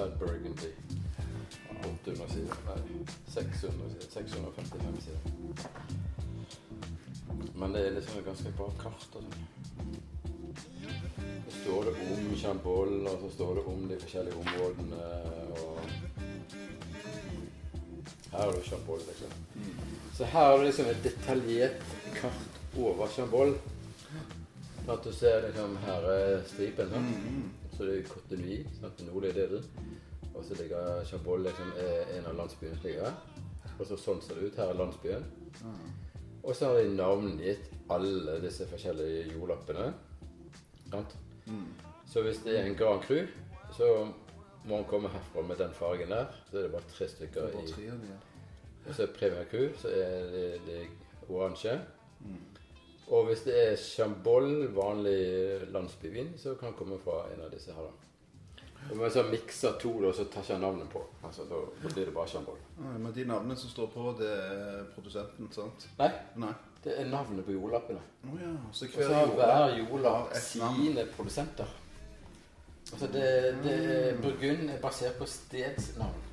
Sad Burgundy. 800 sider. Nei, 600 sider. 655 sider. Men det er liksom et ganske bra kart. sånn. Så står det om Chambol, og så står det om de forskjellige områdene. og Her har du Chambol, liksom. Så her har du liksom et detaljert kart over Chambol. At du ser liksom her er stripen. sant? Så det er Cotonou, Nordlig er det delen. Og så ligger Chabol liksom er en av landsbyene som ligger her. Og så sånn ser det ut. Her er landsbyen. Og så har de navngitt alle disse forskjellige jordlappene. Sant? Så hvis det er en Grand Cru, så må han komme herfra med den fargen der. Så er det bare tre stykker Bare i tre ja. og så er Premier Cru, så er det, det oransje. Og hvis det er Chambol, vanlig landsbyvin, så kan den komme fra en av disse her. da. Og Hvis jeg mikser to, da, så tar ikke jeg navnet på. Altså, Da da blir det bare. Ah, Men de navnene som står på, det er produsenten, sant? Nei, Nei. det er navnet på jordlappene. Oh, ja. Så Og hver så jordlapp hver jordlapp sine produsenter. Altså det, det, Burgund er basert på stedsnavn.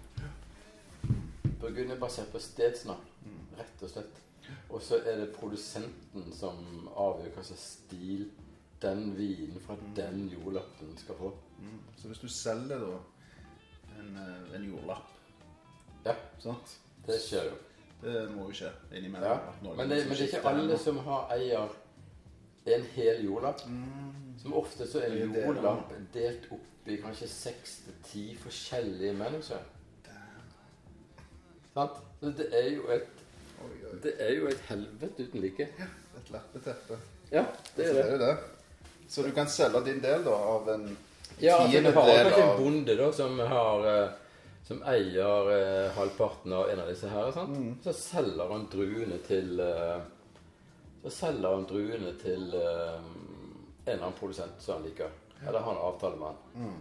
Burgund er basert på stedsnavn, rett og slett. Og så er det produsenten som avgjør hva slags stil den vinen fra den jordlappen skal få. Mm. Så hvis du selger da en, eh, en jordlapp, Ja, sant? det skjer jo. Det må jo skje innimellom. Ja. at noen Men, det, men det er ikke alle noe. som har eier en hel jordlapp. Som ofte så er en jordlapp delt opp i kanskje seks til ti forskjellige mennesker. Sant? Så det er jo et Oi, oi. Det er jo et helvete uten like. Ja, Et lappeteppe. Ja, det er det. det. Så du kan selge din del da av en Ja, altså du har kanskje en bonde da som har eh, Som eier eh, halvparten av en av disse her. Sant? Så selger han druene til eh, Så selger han druene til eh, en eller annen produsent som han liker. Eller har en avtale med han.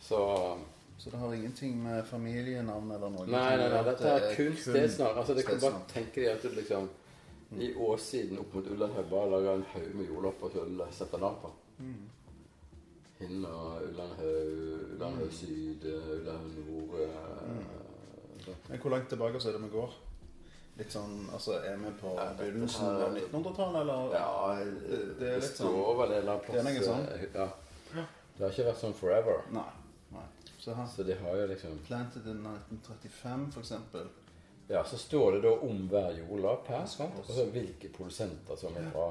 Så Så det har ingenting med familienavn eller noe Nei, nei, nei, dette er kun stedsnavn. Altså, det kan bare tenke deg at du liksom i åssiden opp mot Ullandhaug bare lager en haug med jordlopper og så setter navn på. Hinna, Ullandhaug, Ullandhaug syd, Ullandhaug nord mm. Men hvor langt tilbake så er det vi går? Litt sånn, altså Er vi på Ja, begynnelsen her- av 1900-tallet, eller? Ja, det er litt sånn- står det eller annen Det er sånn. ja. Ja. Det har ikke vært sånn forever. Nei. nei. Så her Så de har jo liksom Planted in 1935, for eksempel. Ja, så står det da om hver jordlapp her, sant? og så hvilke produsenter som er fra.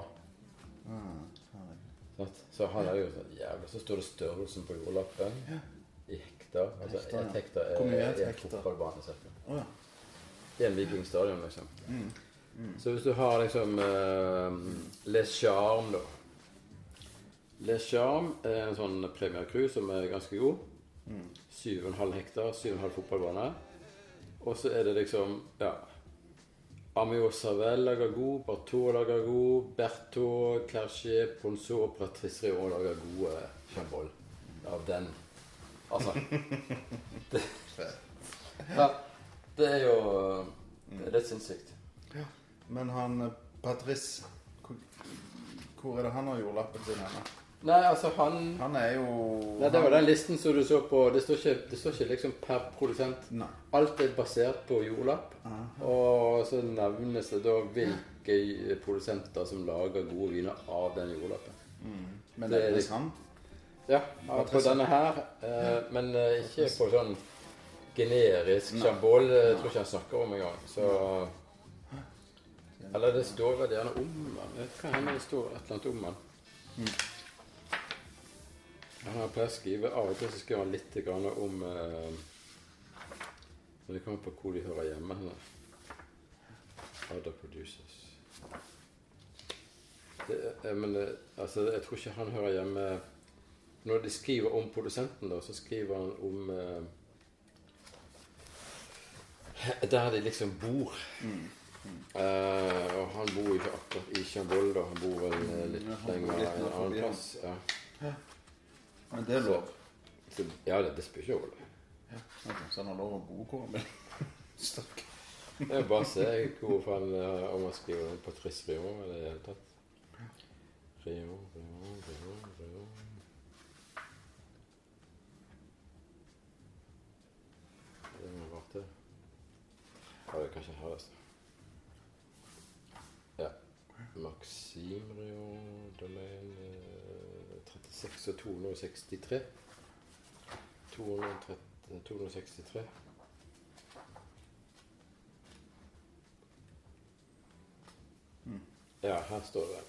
Ja. herregud. Sant? Så han er jo sånn jævlig Så står det størrelsen på jordlappen i hektar. Altså Hektar, et hektar er Hvor er en fotballbane cirka. Å ja. Det er en vikingstadion, liksom. Mm. Så hvis du har liksom uh, Les Charme, da Les Charme er en sånn Premier Crew som er ganske god. Mm. 7,5 hektar, 7,5 fotballbane. Og så er det liksom Ja. Amio Savel lager god, Bartot lager god, Berto, Clerché, Ponceau og Patrice òg lager gode Chambol. Av den. Altså det, ja, det er jo Det er litt sinnssykt. Men han eh, Patrice hvor, hvor er det han har jordlappen sin henne? Nei, altså han Han er jo Nei, Det var den listen som du så på. Det står ikke, det står ikke liksom per produsent. Nei. Alt er basert på jordlapp. Og så nevnes det da hvilke produsenter som lager gode viner av den jordlappen. Men Det er nevnes litt- han? Ja, ja, på denne her. Eh, men eh, ikke på sånn generisk Chambol. eh, tror ikke han snakker om engang. Så Eller det står vel gjerne om den. Det kan hva hender det står et eller annet om den. Han har pleier å skrive Av og til så skriver han litt grann om eh, Når det kommer på hvor de hører hjemme. henne. Other producers. Det, jeg, men altså, jeg tror ikke han hører hjemme Når de skriver om produsenten, da, så skriver han om eh, Der de liksom bor. Eh, og han bor ikke akkurat i Chambol, da. Han bor vel eh, litt Ja, lenger en annen plass. Ja. Men det er lov? Så, ja, det, det spør ikke over. Ja, okay. Så han har lov å bo hvor han vil? Stakkar. Det er bare å se hvorfor han uh, om han skriver på Triss Rio i det hele tatt. Rio, Rio, Rio, Rio. Det må være det. Ja, det er kanskje 36 og 263. 230, 263. Ja, her står det.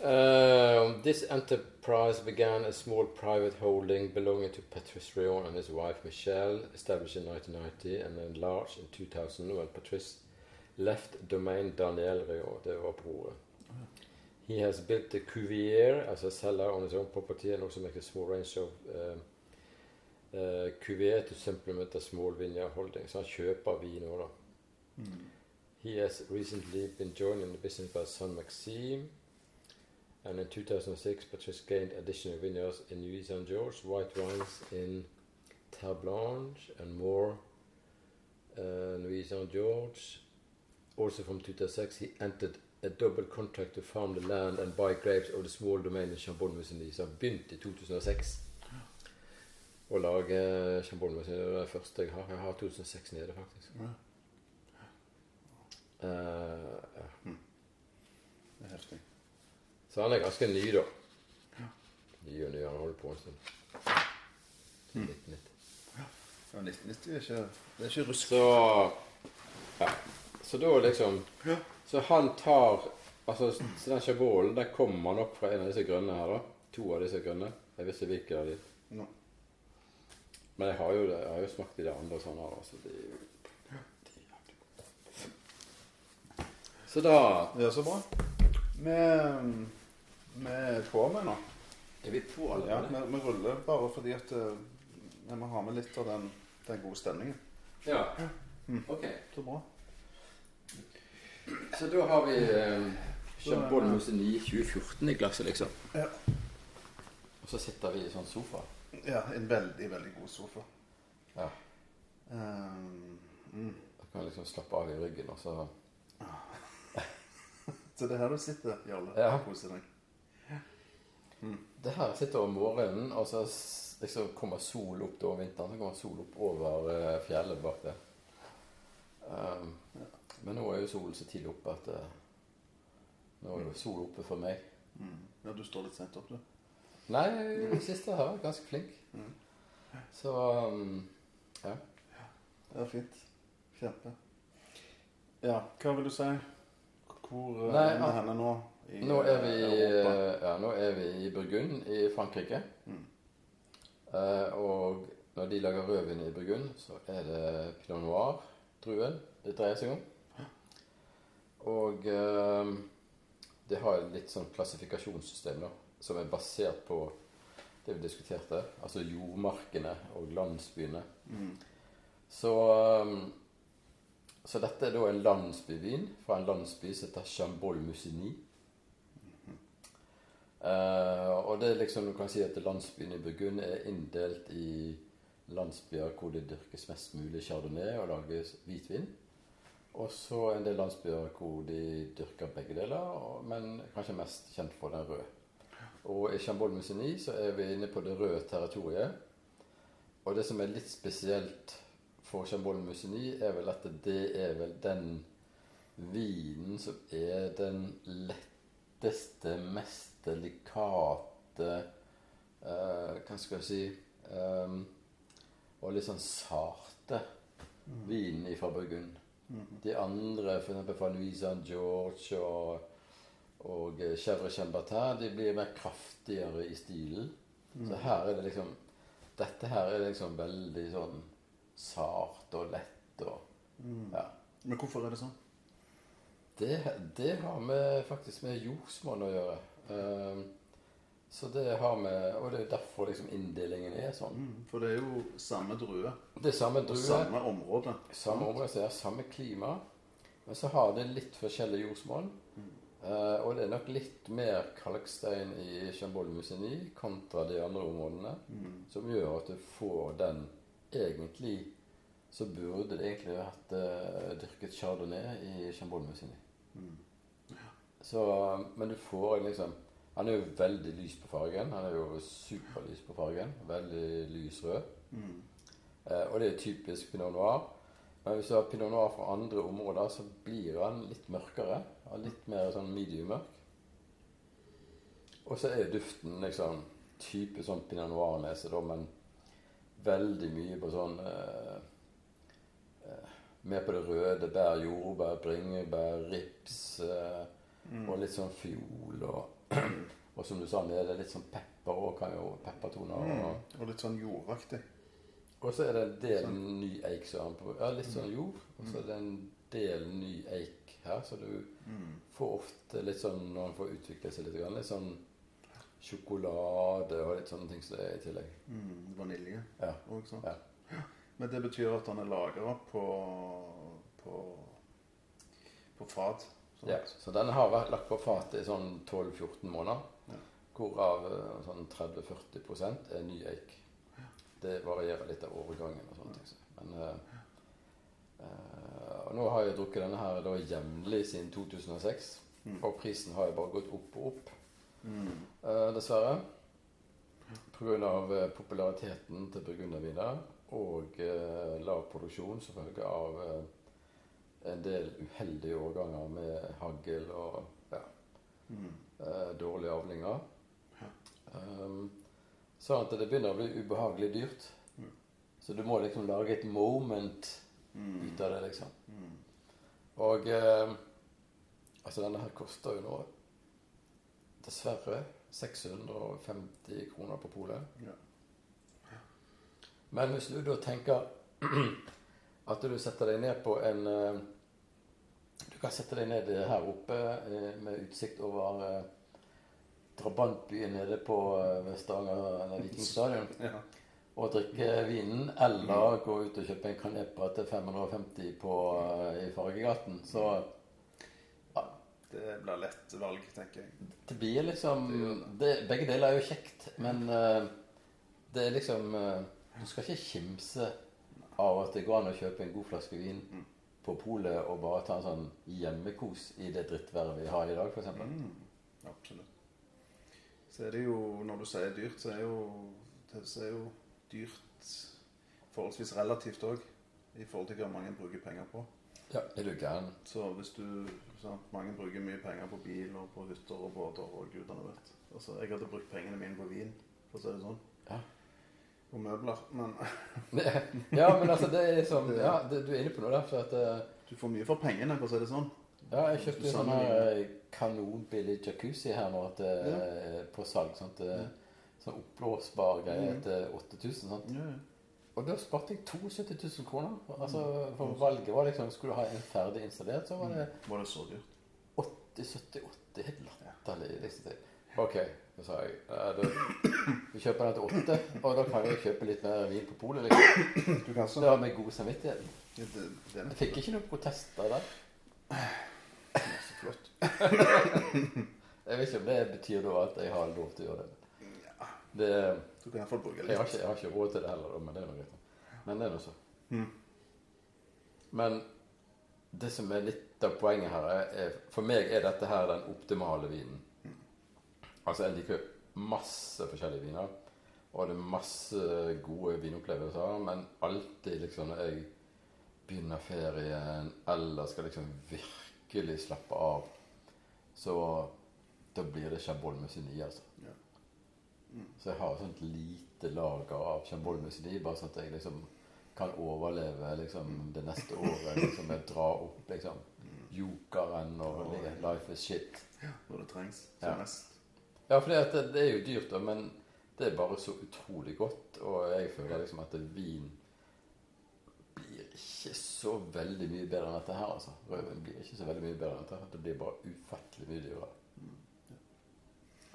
Uh, this enterprise began a small private holding belonging to Patrice Rion and his wife Michelle, established in 1990 and enlarged in 2000 when Patrice left domain Daniel Rion. Det var broren. He has built a cuvier as a seller on his own property and also makes a small range of um, uh, cuvier to supplement a small vineyard holding. Så han kjøper vin òg, da. He has recently been joined in the business by son Maxime. And in 2006, Patrice gained additional vineyards in Louis Saint George, white wines in Terre Blanche, and more. Uh, Louis Saint George. Also from 2006, he entered a double contract to farm the land and buy grapes of the small domain in Chambon-Musigny. Så han begynte i 2006 å lage Chambon-Musigny. Det er det første jeg har. Jeg har 2006 nede, faktisk. Ja. Uh, ja. Det er heftig. Så han er ganske ny, da. Ny og ny. Han holder på en stund. Mm. 1990. Ja, 1990 er ikke, det er ikke rusk. Så ja. Så da liksom Ja. Så han tar Altså, så den sjabolen der kommer opp fra en av disse grønne her, da. To av disse grønne. Jeg visste ikke hvilke av de. No. Men jeg har jo, jeg har jo smakt i de andre sånne her. Altså, de, er jo-. Så da Ja, så bra. Vi, vi er på med nå. er vi på Ja, vi, vi ruller bare fordi at eh, vi må ha med litt av den, den gode stemningen. Ja. Ok. Så bra. Så da har vi eh, Chabon Musigny 2014 i glasset, liksom. Ja. Og så sitter vi i sånn sofa. Ja, en veldig, veldig god sofa. Ja. Um, mm. Da kan jeg liksom slappe av i ryggen, og så Så det er her du sitter, Jarle, Ja. og koser deg. Det her sitter om morgenen, og så liksom kommer sol opp da om vinteren. Så kommer sol opp over eh, fjellet bak det. Um, men nå er jo solen så tidlig oppe at uh, Nå er jo sol oppe for meg. Mm. Ja, du står litt sent opp, du. Nei, det siste her er ganske flink. Mm. Så um, ja. Det er fint. Kjempe. Ja, hva vil du si? Hvor eh, Nei, er vi ja. henne nå? I, Nå er vi, eh, ja, nå er vi i Burgund i Frankrike. Mm. Uh, og når de lager rødvin i Burgund, så er det pinot noir-druen det dreier seg om. Og eh, det har et litt sånn klassifikasjonssystem da, som er basert på det vi diskuterte, altså jordmarkene og landsbyene. Mm. Så, um, så dette er da en landsbyvin fra en landsby som heter Chambol-Musigny. Eh, og det er liksom, du kan si at landsbyen i Burgund er inndelt i landsbyer hvor det dyrkes mest mulig chardonnay og lages hvitvin. Og så en del landsbyer hvor de dyrker begge deler, men kanskje mest kjent for den røde. Og i Chambol-Musigny så er vi inne på det røde territoriet. Og det som er litt spesielt for Chambol-Musigny, er vel at det er vel den vinen som er den letteste, mest delikate eh, Hva skal jeg si ehm, Og litt sånn sarte vinen fra Burgund. De andre, f.eks. fra Louis Saint George og, og eh, Chèvre Chambertin, de blir mer kraftigere i stilen. Så her er det liksom Dette her er liksom veldig sånn sart og lett og Ja. Men hvorfor er det sånn? Det, det har vi faktisk med jordsmonn å gjøre. Ehm, så det har vi, Og det er derfor liksom inndelingen er sånn. Mm. For det er jo samme drue Det er samme og drue, samme område. samme område, så er samme klima. Men så har det litt forskjellig jordsmonn. Eh, og det er nok litt mer kalkstein i Chambol-Musigny kontra de andre områdene. Som gjør at du får den Egentlig så burde det egentlig vært eh, dyrket chardonnay i Chambol-Musigny. Ja. men du får liksom Han er jo veldig lys på fargen. Han er jo superlys på fargen. Veldig lys rød. Mm. Eh, og det er typisk pinot noir. Men hvis du har pinot noir fra andre områder, så blir han litt mørkere. og Litt mer sånn medium-mørk. Og så er duften liksom type sånn pinot noir-nese, da, men veldig mye på sånn eh, eh, Mer på det røde. Bær, jordbær, bringebær, rips eh, og litt sånn fiol. Og, og som du sa, med det litt sånn pepper òg, Peppertoner. Og. Mm. Og, litt sånn jordaktig. og så er det en del ny eik som er på. Ja, litt sånn jord. Og så er det en del ny eik her, så du får ofte litt sånn når den får utvikle seg litt, litt sånn sjokolade og litt sånne ting som det er i tillegg. Mm, vanilje Ja. òg, sant. Ja. Men det betyr at han er lagra på, på på fat. Ja. Så den har vært lagt på fatet i sånn 12-14 måneder. Ja. Hvorav eh, sånn 30-40% er ny eik. Det varierer litt av årgangen og sånne ting. Men eh, eh, og nå har jeg drukket denne her da jevnlig siden 2006. Mm. Og prisen har jo bare gått opp og opp. Mm. Eh, dessverre. Pga. Uh, populariteten til burgunderviner og eh, lav produksjon som følge av eh, en del uheldige årganger med hagl og ja, Mm. eh, dårlige avlinger. Um, sånn at det begynner å bli ubehagelig dyrt. Mm. Så du må liksom lage et moment Mm. ut av det, liksom. Mm. Og eh, altså denne her koster jo nå dessverre 650 kroner på polet. Ja. Men hvis du da tenker at du setter deg ned på en eh, Du kan sette deg ned her oppe eh, med utsikt over eh, drabantbyen nede på eh, Stavanger Vikingstadion ja. og drikke vinen, eller gå ut og kjøpe en kanepa til 550 på, eh, i Fargegaten, så Det blir lett valg, tenker jeg. Det blir liksom Det Begge deler er jo kjekt, men eh, det er liksom eh, Du skal ikke kimse av at det går an å kjøpe en god flaske vin Mm. på polet og bare ta en sånn hjemmekos i det drittværet vi har i dag, f.eks. Mm. Absolutt. Så er det jo, når du sier dyrt, så er jo det så er jo dyrt forholdsvis relativt òg. I forhold til hva mange bruker penger på. Ja, er du gæren? Så hvis du sant, Mange bruker mye penger på bil og på hytter og båter og gudene vet. Altså, jeg hadde brukt pengene mine på vin, for å si det sånn. Ja. Og møbler. Men ja, men altså, det er liksom Ja, det, du er inne på noe der. For at eh, du får mye for pengene, for å si det sånn. Ja, jeg kjøpte en sånn her eh, kanonbillig jacuzzi her nå at, eh, på salg. Sånt, Eh, Sånn oppblåsbar greie Mm. til 8000. Sant? Ja, Og da sparte jeg 72 000 kroner. Altså, for valget var liksom Skulle du ha en ferdig installert, så var det Var det så dyrt? 80-70-80. Helt latterlig. Liksom. Ok, så sa jeg du da, Vi kjøper den til åtte, og da kan vi kjøpe litt mer vin på polet. Liksom. Du kan så Det var med god samvittighet. det, det, det er Jeg fikk ikke noen protester der. så flott. Jeg vet ikke om det betyr da at jeg har lov til å gjøre det. Ja, det du kan iallfall bruke jeg, har ikke, jeg har ikke råd til det heller, men det er noe greit. Men det er nå så. Mm. Men det som er litt av poenget her, er, er For meg er dette her den optimale vinen. Altså, jeg liker masse forskjellige viner. Og det er masse gode vinopplevelser. Men alltid liksom når jeg begynner ferien eller skal liksom virkelig slappe av, så da blir det Chabol Musigny, altså. Ja. Så jeg har et sånt lite lager av Chabol Musigny, bare sånn at jeg liksom kan overleve liksom, det neste året. Liksom, jeg drar opp liksom, jokeren og life is shit. Ja, Når det trengs Ja. som mest. Ja, for det, det er jo dyrt, da, men det er bare så utrolig godt. Og jeg føler liksom at vin blir ikke så veldig mye bedre enn dette her. altså. Rødvin blir ikke så veldig mye bedre enn dette. her. Det blir bare ufattelig mye dyrere.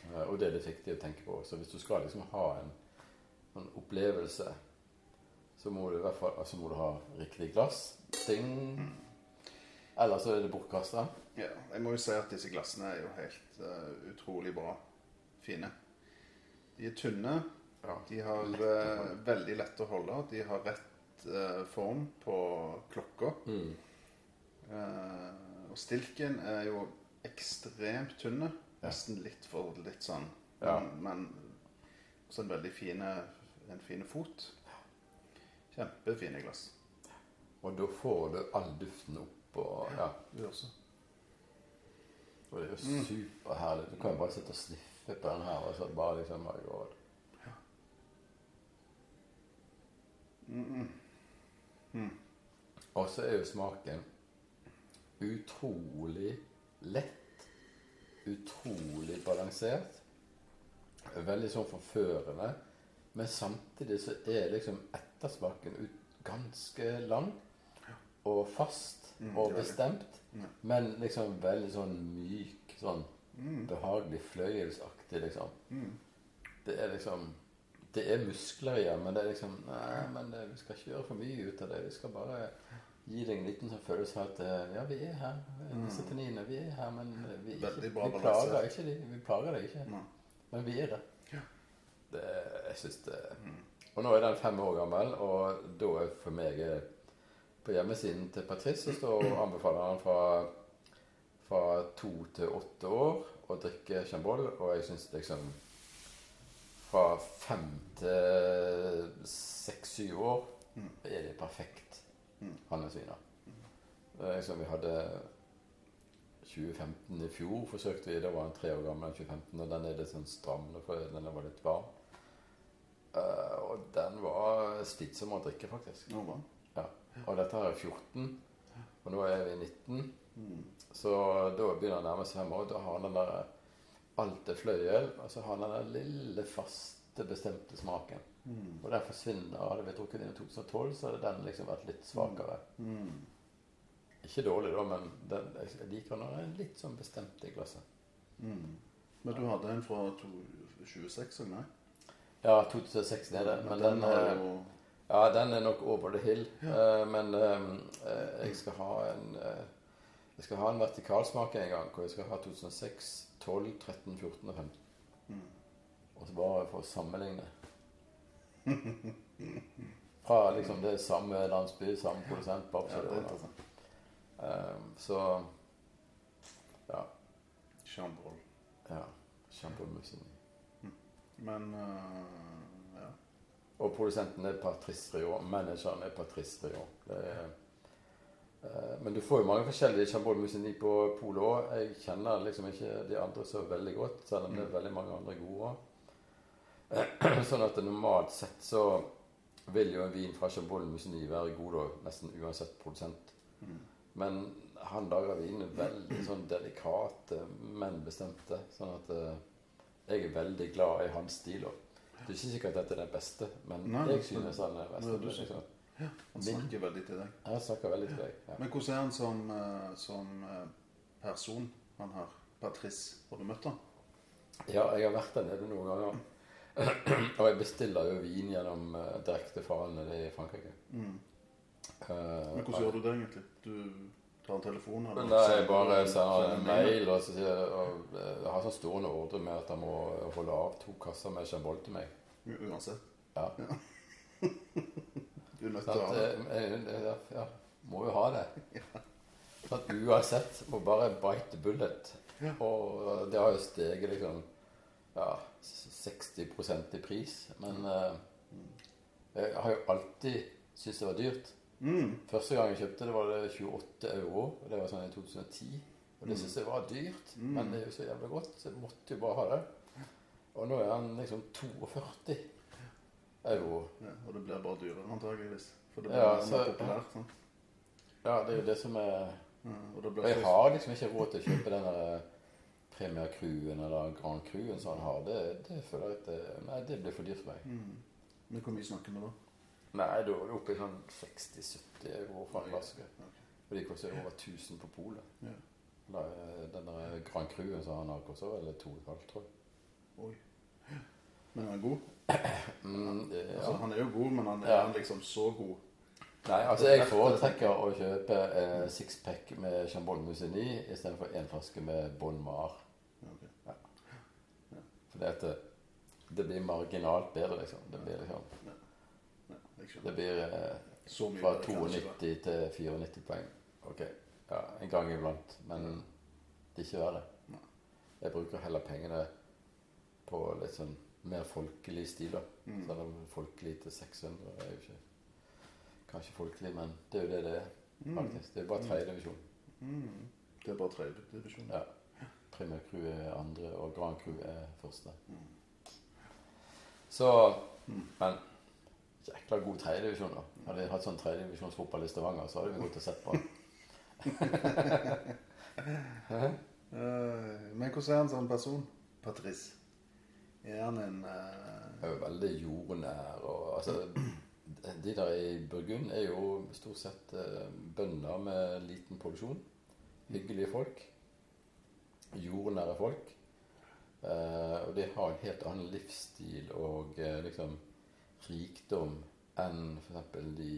Eh, Og det er litt viktig å tenke på. Så hvis du skal liksom ha en, en opplevelse, så må du i hvert fall altså må du ha riktig glass. Ding. Eller så er det bortkasta. Ja, jeg må jo si at disse glassene er jo helt uh, utrolig bra. Fine. De er tynne. Ja. De har Lett eh, veldig lett å holde. De har rett eh, form på klokka. Mm. Eh, og stilken er jo ekstremt tynne. Ja. Nesten litt for litt sånn. Ja. Men, men også en veldig fine, en fine fot. Kjempefine glass. Og da får du all duften opp og ja. Det gjør så. Og det er jo superherlig. Du kan jo bare sitte og sniffe på den her, og så bare liksom my God. Og så er jo smaken utrolig lett. Utrolig balansert. Veldig sånn forførende. Men samtidig så er liksom ettersmaken ut ganske lang og fast Mm, og bestemt. Men liksom veldig sånn myk, sånn Mm. behagelig fløyelsaktig, liksom. Mm. Det er liksom Det er muskler i men det er liksom Nei, men det, vi skal ikke gjøre for mye ut av det. Vi skal bare gi deg en liten sånn følelse av at eh, Ja, vi er her. Disse tanninene, vi er her, men vi, er ikke, vi plager ikke de. Vi plager deg ikke. Nei. Men vi er det. Ja. det jeg syns det Og nå er den fem år gammel, og da er for meg eh, På hjemmesiden til Patrice så står anbefaler han fra, fra to til åtte år og drikker Chambol, og jeg syns liksom fra fem til seks-syv år Mm. er det perfekt Mm. handelsviner. Er Liksom vi hadde 2015 i fjor forsøkte vi, da var han tre år gammel, 2015, og den er litt sånn stram, for den var litt varm. Uh, og den var slitsom å drikke, faktisk. Ja. Og dette her er 14, og nå er vi 19. Mm. Så da begynner han å nærme seg fem år. Da har han den der Alt er fløyel, og så har han den der lille, faste, bestemte smaken. Mm. Og den forsvinner. Hadde vi drukket den i 2012, så hadde den liksom vært litt svakere. Mm. Ikke dårlig, da, men den, jeg liker når den er litt sånn bestemt i glasset. Mm. Men du hadde en fra 2026, eller nei? Ja, 2006 er det. Men den, den eh, jo ja, den er nok over the hill. Eh, men uh, eh, jeg skal ha en eh, Jeg skal ha en vertikalsmak en gang, hvor jeg skal ha 2006, 12, 13, 14 og 15. Mm. Og så bare for å sammenligne. Fra liksom det samme landsby, samme produsent. Bare Ja, for det er interessant. Eh, så ja. Chambol. ja. Kjempemusikk. Men uh, ja. Og produsenten er Patrice Rion. Manageren er Patrice. Det er, eh, men du får jo mange forskjellige Chambol Musigny på polet òg. Jeg kjenner liksom ikke de andre så veldig godt, selv om det er veldig mange andre gode. Sånn at normalt sett så vil jo en vin fra Chambol Musigny være god da, nesten uansett produsent. Mm. Men han lager viner veldig sånn delikate, men bestemte. Sånn at eh, jeg er veldig glad i hans stil. også. Det er ikke sikkert at dette er den beste, men Nei, jeg synes han er best. Ja. Han snakker veldig til deg. Jeg snakker veldig til deg. Ja. Men hvordan er han som, eh, som eh, person, han her? Patrice. Har du møtt han? ja, jeg har vært der nede noen ganger. Og jeg bestiller jo vin gjennom uh, direkte fra han nede i Frankrike. Mm. Uh, Men hvordan gjør du det egentlig? Du tar en telefon? eller Nei, jeg bare sender en mail og så sier og, eh, jeg har sånn stående ordre med at han må holde av to kasser med Chambol til meg. Uansett. Ja. Du er nødt til å ha det. Eh, eh, Ja, ja, må jo ha det. Sånn, uansett må bare bite the bullet. Ja. Og det har jo steget liksom ja, 60% i pris. Men eh, jeg har jo alltid syntes det var dyrt. Mm. Første gang jeg kjøpte det, var det 28 euro. og Det var sånn i 2010. Og det syntes jeg var dyrt, Mm. men det er jo så jævlig godt, så jeg måtte jo bare ha det. Og nå er han liksom 42 euro. Ja, og det blir bare dyrere, antageligvis. For det blir Ja, mer populært. Sånn. Ja, det er jo det som er Ja, og det Og jeg har liksom ikke råd til å kjøpe den der Premier Crewen eller Grand Crewen som han har. Det, det føler jeg at det, Nei, det blir for dyrt for meg. Mm. Men hvor mye snakker vi da? Nei, da er vi oppe i sånn 60-70 euro for en flaske. Ok. Og de koster over 1000 på polet. Ja. Eh, Den der Grand Crewen som han har, koster vel 2,5, tror jeg. Oi. Men han er god? Mm, ja. Altså, han er jo god, men han er Ja. han liksom så god. Nei, altså jeg foretrekker å kjøpe eh, sixpack med Chambol Musigny istedenfor én flaske med Bon Mar. Ja, ok. For det, at det, det blir marginalt bedre, liksom. Det blir liksom. Det blir eh, fra bedre kan 92 til 94 poeng. Ok, ja, en gang iblant. Men det er ikke verre. Jeg bruker heller pengene på litt sånn mer folkelig stil. da. Mm. Selv om folkelig til 600 er jo ikke kanskje folkelig, men det er jo det det er, Mm. faktisk. Det er bare tredjedivisjon. Mm. Det er bare tredje divisjon. Ja. Primær Crew er andre, og Grand Crew er første. Så Mm. Men jækla god tredjedivisjon, da. Hadde jeg hatt sånn tredjedivisjonsfotball i Stavanger, så hadde vi gått og sett på. Eh, men hvordan er han som person? Patrice? Er han en uh... er jo veldig jordnær. Og, altså, de der i Burgund er jo stort sett eh, bønder med liten produksjon. Hyggelige folk. Jordnære folk. Eh, og de har en helt annen livsstil og liksom rikdom enn f.eks. de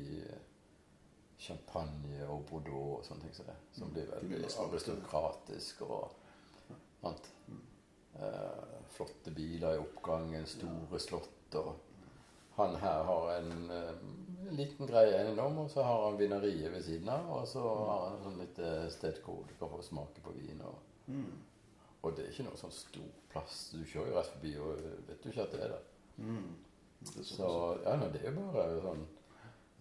champagne og Bordeaux og sånne ting som det. Som blir veldig aristokratisk og sant. Eh, flotte biler i oppgangen, store slott og Han her har en, eh, en liten grei eiendom, og så har han vineriet ved siden av. Og så har han sånn litt eh, sted hvor du kan få smake på vin. Og, mm. og det er ikke noe sånn stor plass. Du kjører jo rett forbi og vet jo ikke at det er der. Mm. Det er Så ja, nei, det er jo bare sånn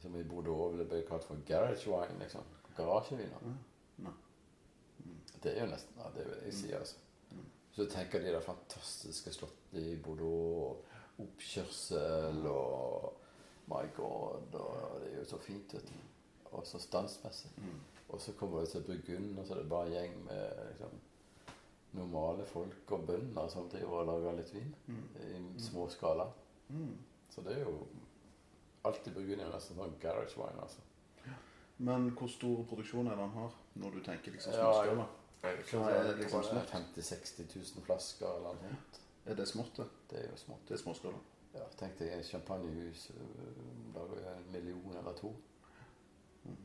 Som i Bordeaux det ble kalt for garage wine, liksom. Garasjeviner. Mm. Nei. Det er jo nesten ja, det vil jeg si, altså. Så tenker de det fantastiske slottet i Bordeaux, og oppkjørsel og My God, og det er jo så fint, vet du. Og så standsmessig. Mm. Og så kommer du til Burgund, og så er det bare en gjeng med liksom, normale folk og bønder som driver og lager litt vin Mm. i små skala. Mm. Så det er jo alltid Burgund er nesten sånn garage wine, altså. Men hvor stor produksjon er det han har, når du tenker liksom Ja, Hva er det liksom smått? 50 000-60 000 flasker eller noe sånt. Er det smått, det? Det er jo smått. Det er småskala. Ja, tenk deg champagnehus øh, lager jo en million eller to. Mm.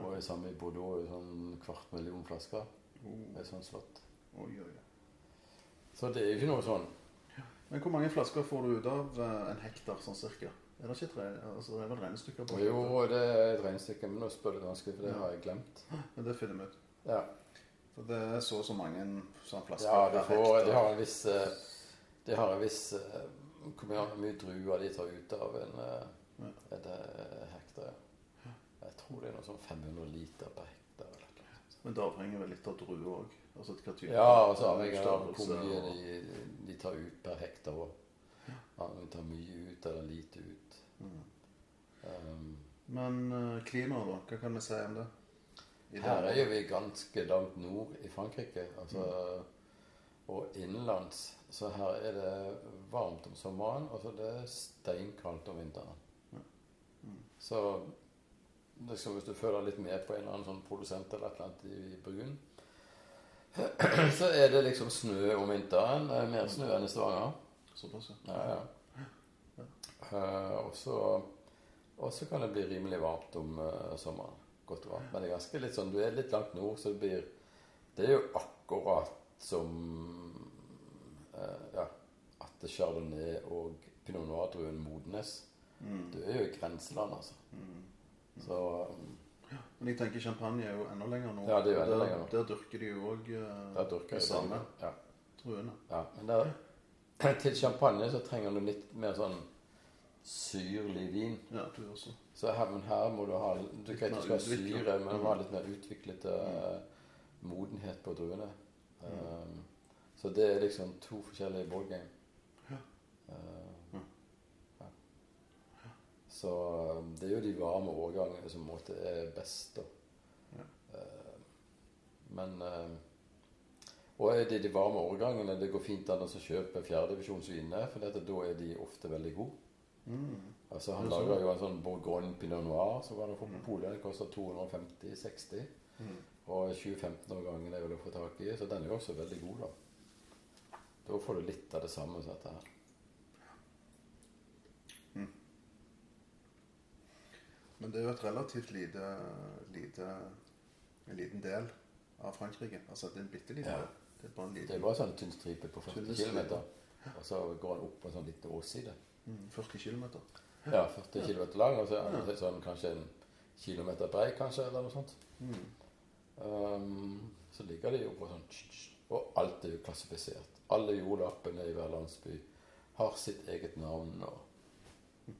Og det samme i Bordeaux, sånn kvart million flasker. Oh. Det er sånn slått. Oi, oi, oi. Så det er jo ikke noe sånn Men hvor mange flasker får du ut av eh, en hektar, sånn cirka? Er det ikke et altså, det er vel regnestykker på Jo, det er et regnestykke, men nå spør du vanskelig, for det Ja. har jeg glemt. Men det finner vi ut. Ja, For det er så og så mange sånne flasker ja de, per får, de har en viss eh, De har en viss eh, Hvor mye, druer de tar ut av en eh, Ja. et hektar. Jeg tror det er noe sånn 500 liter per hektar. eller noe. Men det avhenger vel litt av druer òg. Altså hva type Ja, og så avhengig av hvor mye de, de tar ut per hektar. òg. ja, om de tar mye ut eller lite ut. Mm. Um, Men klimaet, da? Hva kan vi si om det? Her er jo vi ganske langt nord i Frankrike. Altså, Og innenlands. Så her er det varmt om sommeren, og så er det steinkaldt om vinteren. Mm. Så liksom, hvis du føler litt med på en eller annen sånn produsent eller et eller annet i Brun, så er det liksom snø om vinteren. eh, Mer snø enn i Stavanger. Såpass, ja. Ja, så og så kan det bli rimelig varmt om uh, sommeren. Godt og varmt. Men det er ganske litt sånn, du er litt langt nord, så det blir Det er jo akkurat som eh, Ja, at chardonnay og pinot noir-druen modnes. Mm. Du er jo i grenseland, altså. Mm. Så um, Men jeg tenker champagne er jo enda lenger nå. Ja, det er jo enda der, lenger nå. Der dyrker de jo òg eh, de samme. Ja. druene. ja. Men der, til champagne så trenger du litt mer sånn syrlig vin. Ja, du også. Så her, her må du ha Du kan ikke skal ha syre, men ha Mm. litt mer utviklet eh, modenhet på druene. Mm. Um, så det er liksom to forskjellige ballgame. Ja. Uh, Ja. Så um, det er jo de varme årgangene som måte er best, da. Ja. Uh, men uh, Og er det de varme årgangene det går fint an å kjøpe fjerdedivisjonsvinene, for dette, da er de ofte veldig gode. Mm. Altså Han sånn. jo en sånn Bourgogne Pinot Noir som var på Mm. polet. Den koster 250-60. Mm. Og 2015-årgangen er vel å få tak i, så den er jo også veldig god, da. Da får du litt av det samme som dette her. Men det er jo et relativt lite, lite En liten del av Frankrike. Altså det er en bitte liten Ja. Det er bare en Det er bare sånn tynn stripe på 40 Tynne km. Og så går den opp på en sånn liten åsside. mm, 40 km. Ja, 40 km lang, og så er den sånn kanskje en kilometer brei, kanskje, eller noe sånt. Mm. Um, så ligger de jo på sånn Og alt er jo klassifisert. Alle jordlappene i hver landsby har sitt eget navn. Og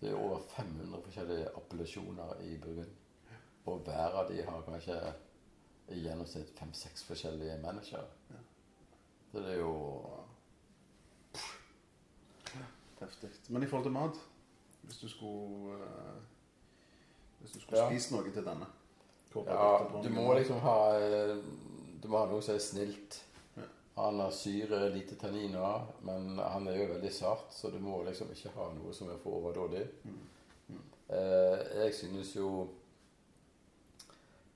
Det er over 500 forskjellige appellasjoner i Burgund. Og hver av de har kanskje i gjennomsnitt fem-seks forskjellige managere. Så det er jo Heftig. Men i forhold til mat Hvis du skulle eh, Hvis du skulle Ja. spise noe til denne Ja, du må liksom ha eh, Du må ha noe som er snilt. Ja. Han har syre, lite tanniner, men han er jo veldig sart, så du må liksom ikke ha noe som er for overdådig. Eh, jeg synes jo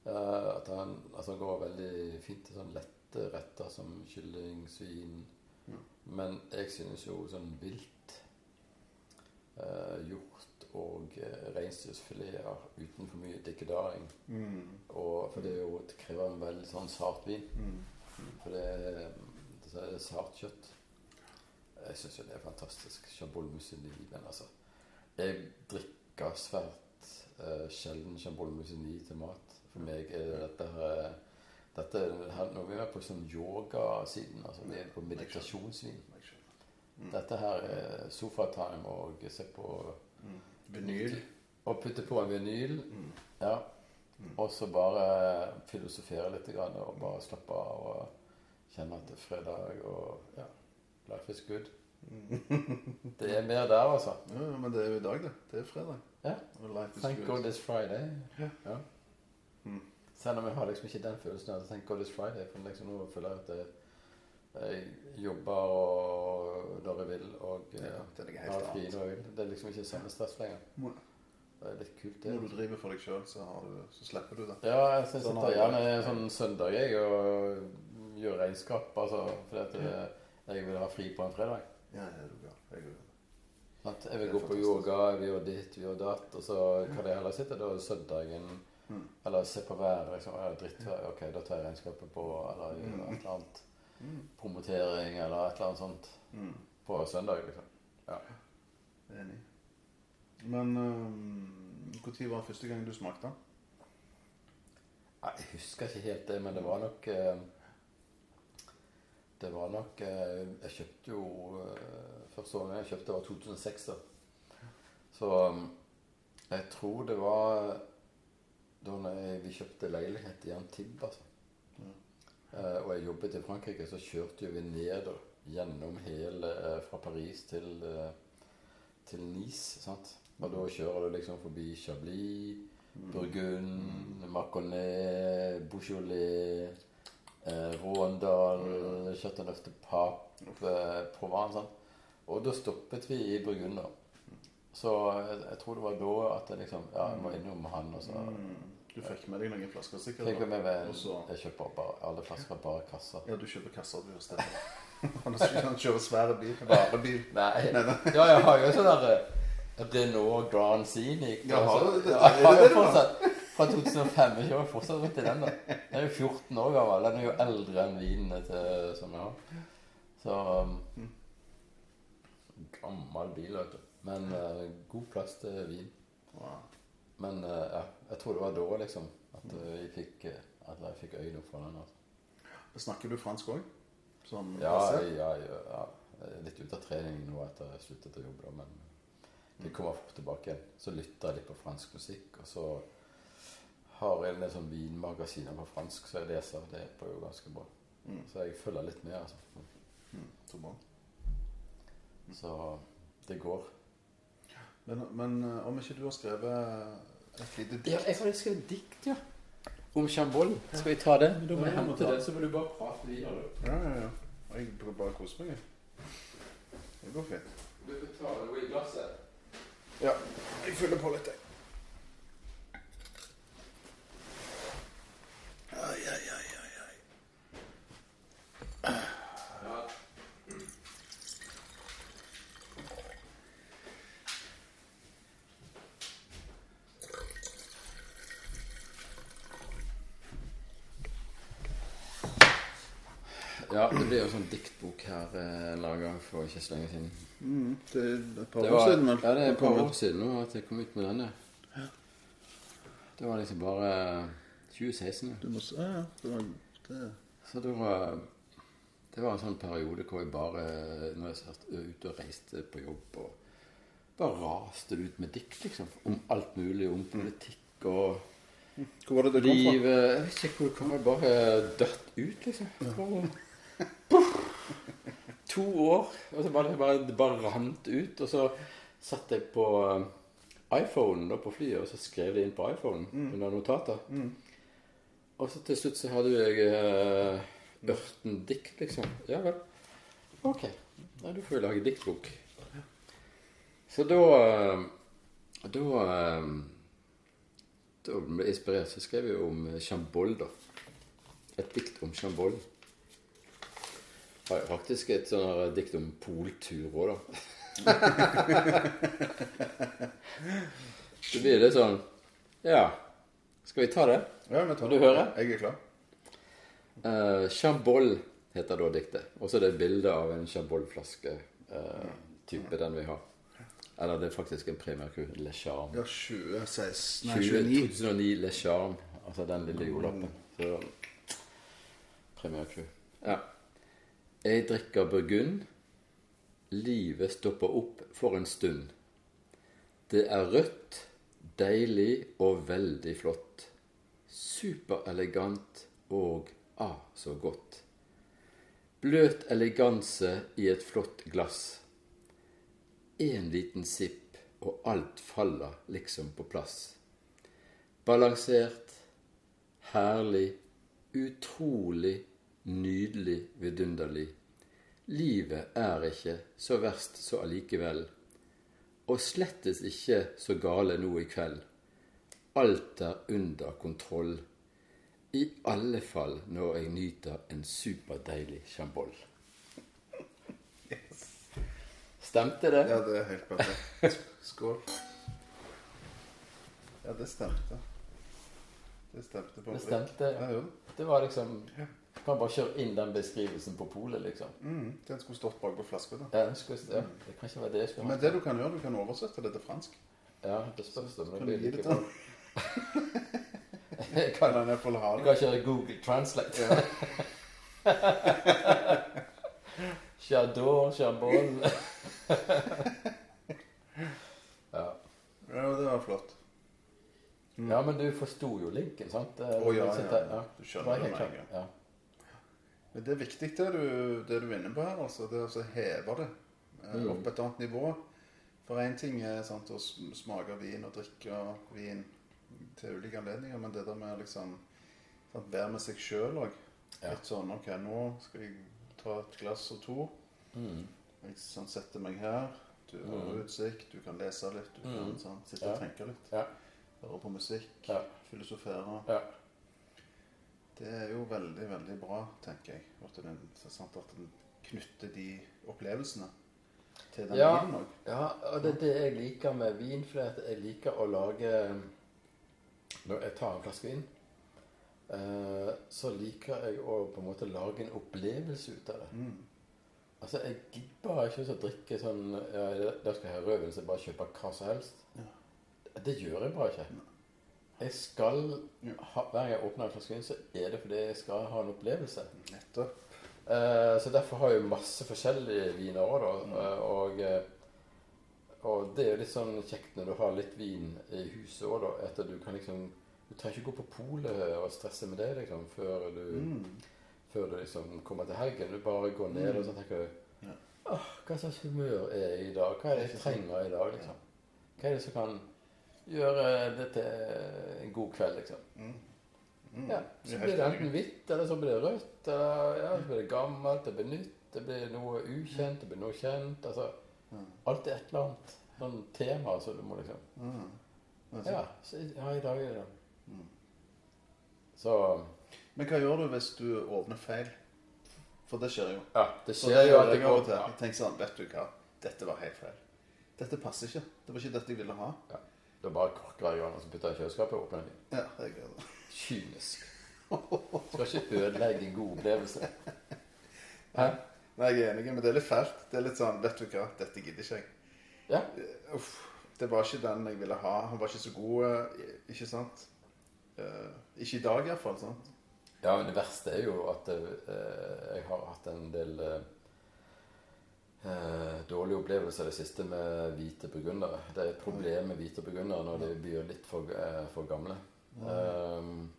eh, at han altså, han går veldig fint til sånn lette retter som kylling, svin. Ja. Men jeg synes jo sånn vilt eh, hjort og eh, reinsdyrfileter uten for mye dikkedaring Mm. og for det, er jo, det krever en veldig sånn sart vin. Mm. For det det er sart kjøtt. Jeg syns jo det er fantastisk. Chabol musigny. Men altså Jeg drikker svært eh, sjelden Chabol musigny til mat. For meg er dette her dette er her, Nå er vi på sånn yogasiden. Altså vi er på meditasjonsvin. Dette her er sofatime og se på Mm. Vinyl. Og putte på en vinyl. Mm. Ja. Og så bare filosofere litt grann, og bare slappe av og kjenne at det er fredag og ja, life is good. Det er mer der, altså. Ja, ja, men det er jo i dag, det. Det er fredag. Ja. Life is Thank good. God it's Friday. Ja. Mm. Selv om jeg har liksom ikke den følelsen av thank God it's Friday. For liksom nå føler jeg at jeg, jeg jobber og når jeg vil, og Ja, eh, det har fri når jeg vil. Det er liksom ikke samme stress lenger. Det er litt kult, det. Når du driver for deg sjøl, så, så slipper du det. Ja, jeg synes Sånn jeg sitter gjerne en sånn søndag jeg og gjør regnskap, altså, fordi at jeg, jeg vil ha fri på en fredag. Ja, ja, du. Jeg vil. At Jeg vil gå på yoga, vi gjør ditt, vi gjør datt, og så kan jeg heller sitte da søndagen, Mm. eller se på været, liksom, ja, drittvær, ok, da tar jeg regnskapet på, eller gjør Mm. et eller annet. Promotering, eller et eller annet sånt, Mm. på søndag, liksom. Enig. Men når var første gang du smakte Jeg husker ikke helt det, men det var nok eh, Det var nok eh, Jeg kjøpte jo eh, Første gangen jeg kjøpte, var 2006. da. Så um, jeg tror det var da vi kjøpte leilighet i Antibes. Altså. Eh, og jeg jobbet i Frankrike, så kjørte vi ned gjennom hele eh, Fra Paris til, eh, til Nice. sant? Og da kjører du liksom forbi Chablis. Burgund, Maconnais, Beaujolais, eh, Råndal, Chateauneuf de Pape, eh, Provence. sant? Og da stoppet vi i Burgund. da. Så jeg, jeg tror det var da at jeg liksom Ja, jeg må innom han. Og så Mm. Du fikk med deg noen flasker sikkert? fikk med meg Jeg kjøper bare alle flasker, bare kasser. Ja, du kjøper kasser, du, stemmer. Han kjører svære bil. Varebil. Nei. Nei, nei. Ja, jeg har jo sånn derre Renault Grand Scenic. Ja, har du det? Jeg har jo fortsatt Fra 2005. Jeg kjører fortsatt rundt i den. da Den er jo 14 år gammel. Den er jo eldre enn vinene til, som jeg har. Så um, Gammel bil, vet du. Men uh, god plass til vin. Wow. Men eh, ja, jeg tror det var da liksom at eh, jeg fikk, eh, at jeg fikk øynene opp for den. altså. Snakker du fransk òg? Ja, ja, ja, litt ute av trening nå etter jeg sluttet å jobbe, da, men det kommer fort tilbake igjen. Så lytter jeg litt på fransk musikk, og så har jeg en del sånn vinmagasiner på fransk, så jeg leser. Det er jo ganske bra. Mm. Så jeg følger litt med, altså. Mm, så bra. Så det går. Men, men eh, om ikke du har skrevet et lite dikt Ja, jeg har skrevet dikt, ja. Om Chambol. Skal vi ta det? Da må jeg hente det, så må du bare prate videre. Ja, ja, ja. Jeg prøver bare å kose meg. Det går fint. Du får ta noe i glasset. Ja, jeg fyller på litt, jeg. Ai, ai, ai, ai, ai. Ja. Ja, det blir jo en sånn diktbok her eh, laga for ikke så lenge siden. Mm, det er et par Det år var, siden. vel? ja, det er et par år siden nå at jeg kom ut med denne. Det var liksom bare 2016. Du må, s- ja, ja. Det var, det, Så det var, det var en sånn periode hvor jeg bare Når jeg satt ute og reiste på jobb og bare raste det ut med dikt, liksom. Om alt mulig. Om politikk og Hvor var det det kom fra? livet Jeg vet ikke hvor det kom. Bare dødt ut, liksom. Bare! To år, og så bare, bare, det bare rant ut. Og så satt jeg på Iphone iPhonen da på flyet, og så skrev det inn på iPhonen under notater. Og så til slutt så hadde jeg uh, ørten dikt, liksom. Ja vel. Ok. Nei, da får vi lage diktbok. Så da eh, Da eh, Da ble jeg inspirert, så skrev jeg om Chambolle, Chambol, da. Et dikt om Chambol. Har jeg faktisk et sånn dikt om poltur òg, da. Så blir det sånn Ja. Skal vi ta det? Ja, vi tar det. du høre? Jeg er klar. Uh, Chambol heter da diktet. Og så er det et bilde av en Chambol-flaske. eh, den vi har. Eller det er faktisk en Premier Cru Le Charme. Ja, 2016 Nei, 20, 29. 2009 Le Charme. Altså den lille jordlappen. Premierku. Ja. Jeg drikker burgund. Livet stopper opp for en stund. Det er rødt, deilig og veldig flott. Superelegant og ah, så godt. Bløt eleganse i et flott glass. En liten sipp, og alt faller liksom på plass. Balansert, herlig, utrolig, nydelig, vidunderlig. Livet er ikke så verst så allikevel, og slettes ikke så gale nå i kveld. Alt er under kontroll. I alle fall når jeg nyter en superdeilig chambol. Stemte det? Ja, det er helt perfekt. Skål. Ja, det stemte. Det stemte på Det stemte. Ja, jo. Det var liksom kan bare kjøre inn den beskrivelsen på polet, liksom. Mm, den skulle stått bak på flaska. Ja, skulle, ja, det kan ikke være det jeg skulle ha. Men det du kan gjøre, du kan oversette det til fransk. Ja, det spørs det. Men det blir ikke bra. Jeg kan, ha jeg kan kjøre Google Translate. Chardon, charbon. ja. ja, det var flott. ja, men du forsto jo linken, sant? Mm. Å, ja, ja, ja. ja. Du skjønner det med en gang. Men det er viktig det du, det du er inne på her, altså. Det er å heve det eh, Mm. opp et annet nivå. For én ting er sant, å sm- smake vin og drikke vin til ulike anledninger, men det der med liksom sant, være med seg sjøl òg. Ja. Litt sånn OK, nå skal jeg ta et glass og to. Mm. Jeg sånn, setter meg her. Du har Mm. utsikt, du kan lese litt, du kan Mm. sånn, sitte Ja. og tenke litt. Ja. Høre på musikk, Ja. filosofere. Ja. Det er jo veldig, veldig bra, tenker jeg. At den, så sant, at den knytter de opplevelsene til den Ja. vinen òg. Ja, og det er det jeg liker med vin. For jeg liker å lage Når jeg tar en flaske vin, eh, så liker jeg å på en måte lage en opplevelse ut av det. Mm. Altså, Jeg gidder bare ikke å drikke sånn ja, Da skal jeg ha rødvin, så jeg bare kjøper hva som helst. Det gjør jeg bare ikke. Jeg skal ha, Hver gang jeg åpner en flaske vin, så er det fordi jeg skal ha en opplevelse. Nettopp. Eh, så derfor har jeg masse forskjellige viner òg, da. Eh, og, eh, og det er jo litt sånn kjekt når du har litt vin i huset òg, da. At du kan liksom Du trenger ikke gå på polet og stresse med det liksom, før du, Mm. før du liksom kommer til helgen. Du bare går ned og så tenker du Ja. Åh, hva slags humør er jeg i dag? Hva er det jeg trenger i dag? liksom? Hva er det som kan gjøre det til en god kveld, liksom? Mm. Mm. Ja, Så er blir det enten hvitt, eller så blir det rødt. Eller ja, så blir det gammelt, det blir nytt, det blir noe ukjent, det blir noe kjent. altså Alt Alltid et eller annet sånn tema så du må liksom Mm. Altså, Ja, så, ja i dag er det Mm. Så Men hva gjør du hvis du åpner feil? For det skjer jo. ja, det skjer det jo at jeg går til. Jeg tenker sånn, vet du hva, dette var helt feil. Dette passer ikke. Det var ikke dette jeg ville ha. Da bare korker jeg og så putter jeg i kjøleskapet og åpner den. Ja, jeg gjør det. Kynisk. Skal ikke ødelegge en god opplevelse. Hæ? Nei, jeg er enig, men det er litt fælt. Det er litt sånn, vet du hva, dette gidder ikke jeg. Ja. Eh, Uff, det var ikke den jeg ville ha. Han var ikke så god, eh, ikke sant? Uh, ikke i dag i hvert fall, sant? Ja, men det verste er jo at uh, jeg har hatt en del eh, eh, opplevelse opplevelser i det siste med hvite burgundere. Det er et problem med hvite burgundere når de blir litt for, eh, for gamle. Um,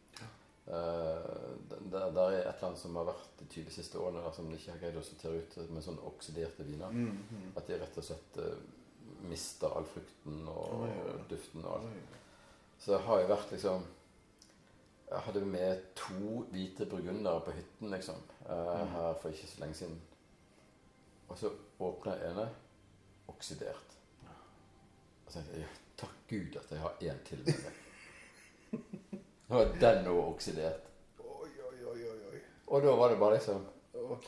eh, det, det er et eller annet som har vært de 20 siste årene der, som de ikke har greid å sortere ut med sånn oksiderte viner. Mm, mm. At de rett og slett eh, mister all frukten og, oi. duften og alt. Så jeg har jo vært liksom Jeg hadde med to hvite burgundere på hytten liksom, Mm. her for ikke så lenge siden. Og så åpna jeg ene oksidert. Og så tenkte jeg takk Gud at jeg har én til med meg. Nå er den òg oksidert. Oi, oi, oi, oi. Og da var det bare liksom Ok,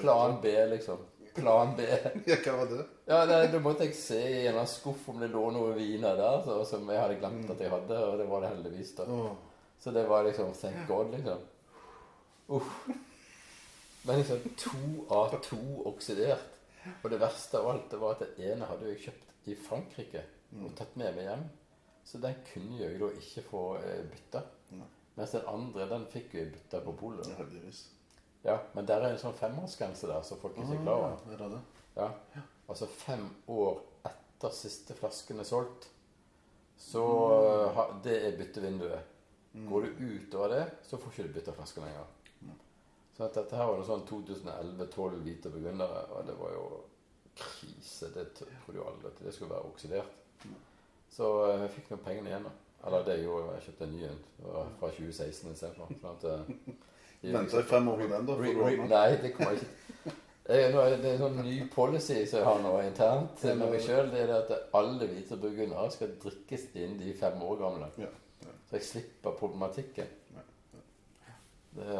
plan B, liksom. Plan B. Ja, hva var det? Ja, nei, Da måtte jeg se i en eller annen skuff om det lå noe viner der så, som jeg hadde glemt at jeg hadde, og det var det heldigvis. da. Så det var liksom Thank God, liksom. Uff. Men liksom to av to oksidert. Og det verste av alt det var at det ene hadde jeg kjøpt i Frankrike og tatt med meg hjem. Så den kunne jeg da ikke få eh, bytta. Mens den andre den fikk jeg bytta på polet. Ja, heldigvis. Ja, men der er en sånn femårsgrense der, så folk ikke er klar over. Ah? Ja. Altså fem år etter siste flasken er solgt, så Mm. det er byttevinduet. Går du utover det, så får ikke du bytta flaske lenger. Så dette her var noe sånn 2011-12 hvite burgundere, og det var jo krise. Det trodde jo aldri at det skulle være oksidert. Så eh, jeg fikk noen pengene igjen, da. Eller det gjorde jeg. Jeg kjøpte en ny en fra 2016 istedenfor. Sånn eh, Venter jeg fem år på den, da? Nei, det kommer jeg ikke jeg, Det er en sånn ny policy som jeg har nå internt med meg sjøl. Det er at alle hvite burgundere skal drikkes inn de fem år gamle. Så jeg slipper problematikken. Det,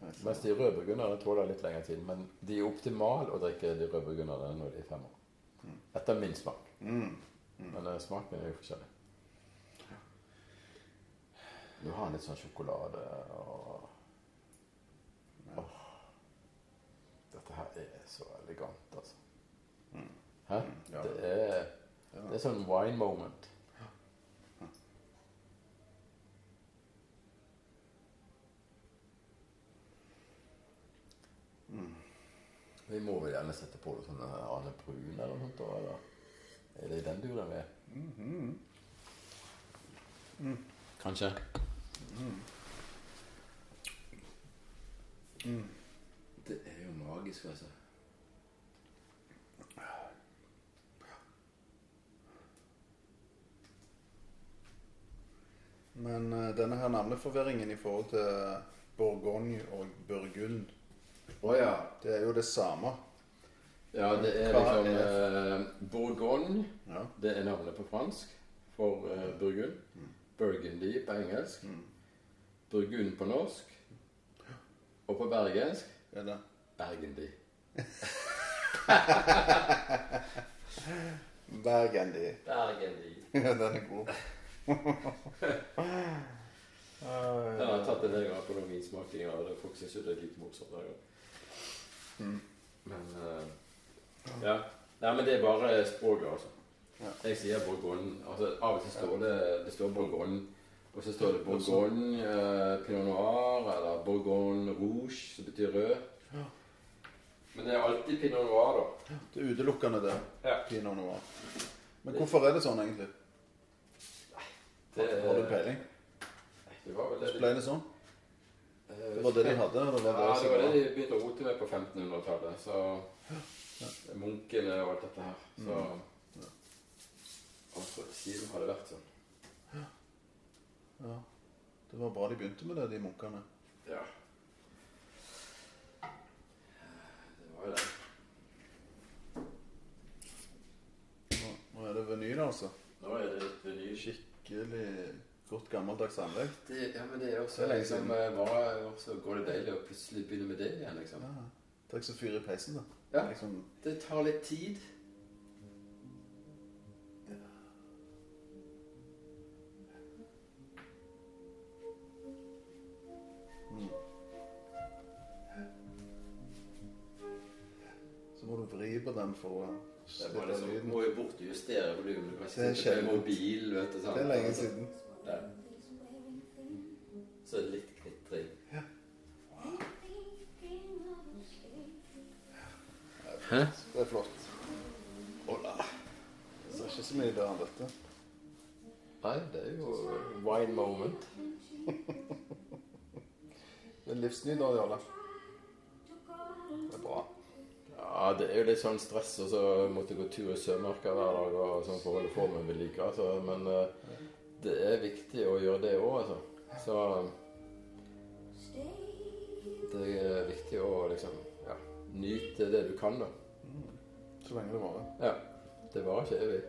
mens de røde burgunderne tåler litt lengre tid. Men de er optimale å drikke de røde burgunderne når de er fem år. Etter min smak. Mm. Men eh, smaken er jo forskjellig. Du har litt sånn sjokolade og Åh. Dette her er så elegant, altså. Hæ? Det er Det er sånn wine moment. Vi må vel gjerne sette på sånn Arne Brun eller noe sånt, eller? Er det i den duren vi er? Kanskje. Det er jo magisk, altså. Men eh, denne her navneforvirringen i forhold til Bourgogne og Burgund, Å ja. det er jo det samme. Ja, det er Hva liksom eh, Bourgogne. Ja. Det er navnet på fransk for eh, Burgund. Burgundy på engelsk. Burgund på norsk. Og på bergensk ja, da. Bergendy. Burgundy. Bergendy. Ja, den er god. Jeg har tatt en del ganger på noen vinsmakinger, og det- folk syns jo det er litt morsomt. Mm. Men uh, Ja. Nei, men det er bare språket, altså. Ja. Jeg sier Bourgogne. Altså, av og til står det det står Bourgogne, og så står det Bourgogne eh, Pinot Noir eller Bourgogne Rouge, som betyr rød. Men det er alltid Pinot Noir, da. Det er utelukkende det. Ja. Pinot noir. Men hvorfor er det sånn, egentlig? Nei, Det, Har du peiling? det var vel det Ble det sånn? Det var det de hadde? Det var Ja, det var det de begynte å rote med på 1500-tallet. Så Munkene og alt dette her. Så altså, Siden har det vært sånn. ja. ja. Det var bra de begynte med det, de munkene. Ja. Det var jo det. Nå, nå er det vinyl, altså. Nå er det vinyl. Skikkelig godt gammeldags anlegg. Det, ja, men det er også Det er liksom, liksom, går det deilig å plutselig begynne med det igjen, liksom. Ja. Det er ikke så fyr i peisen, da. Ja. Liksom, Det tar litt tid. så må du vri på den for å det som lyden. må jo bortjustere volumet. Du kan Det ikke sitte med mobil, vet du. sant? Det er lenge siden. Ja. Så det litt knitring. Hæ? Det er flott. Ola. Det er ikke så mye bedre enn dette. Nei, det er jo wine moment. Det er livsnyter, Jarle. Det er bra. Ja, det er jo litt sånn stress og så måtte gå tur i Sørmarka hver dag og sånn for å holde formen ved like. Altså. Men eh, det er viktig å gjøre det òg, altså. Så det er viktig å liksom ja, nyte det du kan, da. Så lenge det varer. Ja. Det varer ikke evig.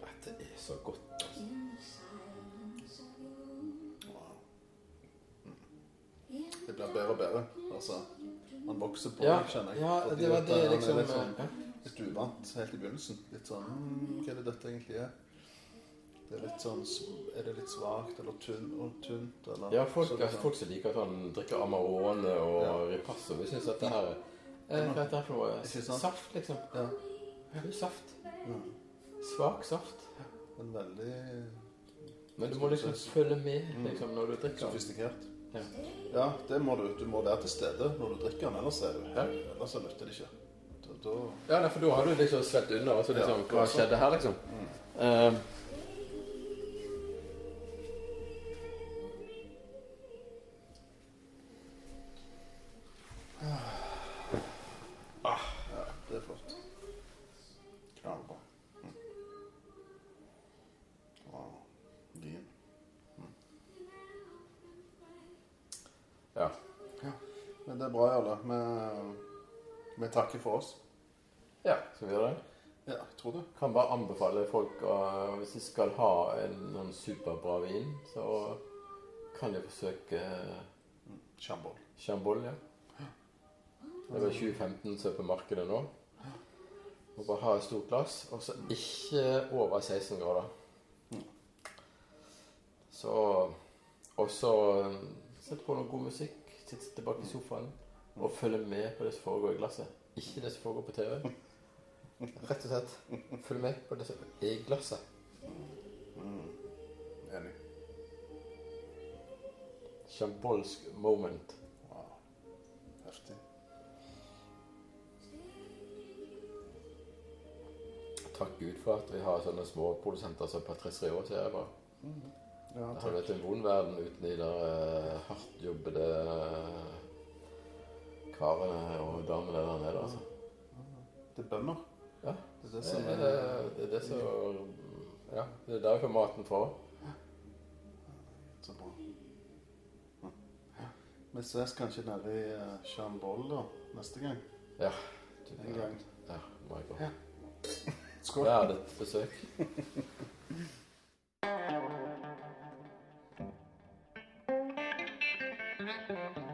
Dette er så godt. Altså. Wow. Det blir bedre og bedre. Altså, man vokser på, Ja, kjenner jeg. ja, Fordi det var det han er liksom litt sånn, ja. Litt uvant helt i begynnelsen. Litt sånn mm, Hva er det dette egentlig er? Det er litt sånn Er det litt svakt eller tynn, og tynt? Eller, Ja, folk, sånn. altså, folk som liker at han drikker Amarone og Ja. Ripasso, vi syns at det her er eh, Hva heter det for noe? Saft, liksom. Ja. Saft. ja. Svak saft. Men veldig Men du må liksom følge med liksom, når du drikker. sofistikert. Ja. Ja, det må du. Du må være til stede når du drikker den, ellers er du her. Ellers nytter det ikke. Da, da Ja, nei, for da har du liksom svett under, Og så liksom, Ja, hva altså. skjedde her, liksom? Mm. Uh, Ja, det er flott. Knallbra. Mm. Wow. Vin. ja. Men det er bra, Jarle. Vi, vi takker for oss. ja, skal vi gjøre det? Ja, jeg tror det. Kan bare anbefale folk å hvis de skal ha en noen superbra vin, så kan de forsøke Mm. Chambol. Chambol, ja. Det vel 2015 som er på markedet nå. Må bare ha et stort glass, og så ikke over 16 grader. Så Og så sett på noe god musikk, sitte tilbake i sofaen og følger med på det som foregår i glasset. Ikke det som foregår på TV. Rett og slett følg med på det som er i glasset. Mm. Enig. Sjambolsk moment. Wow. Heftig. Takk Gud for at vi har sånne små produsenter som Patrice Rio, sier jeg bare. Ja, Det hadde vært en vond verden uten de der uh, hardtjobbede eh, karene og damene der nede, altså. Det er bønder. Ja. Det er det som er det, er det som Ja, det er der får maten fra. så bra. Ja. Vi ses kanskje nede i eh, Chambol da, neste gang. Ja. En gang. Ja, my God. Skål. Ja, det er et besøk. Mm-hmm.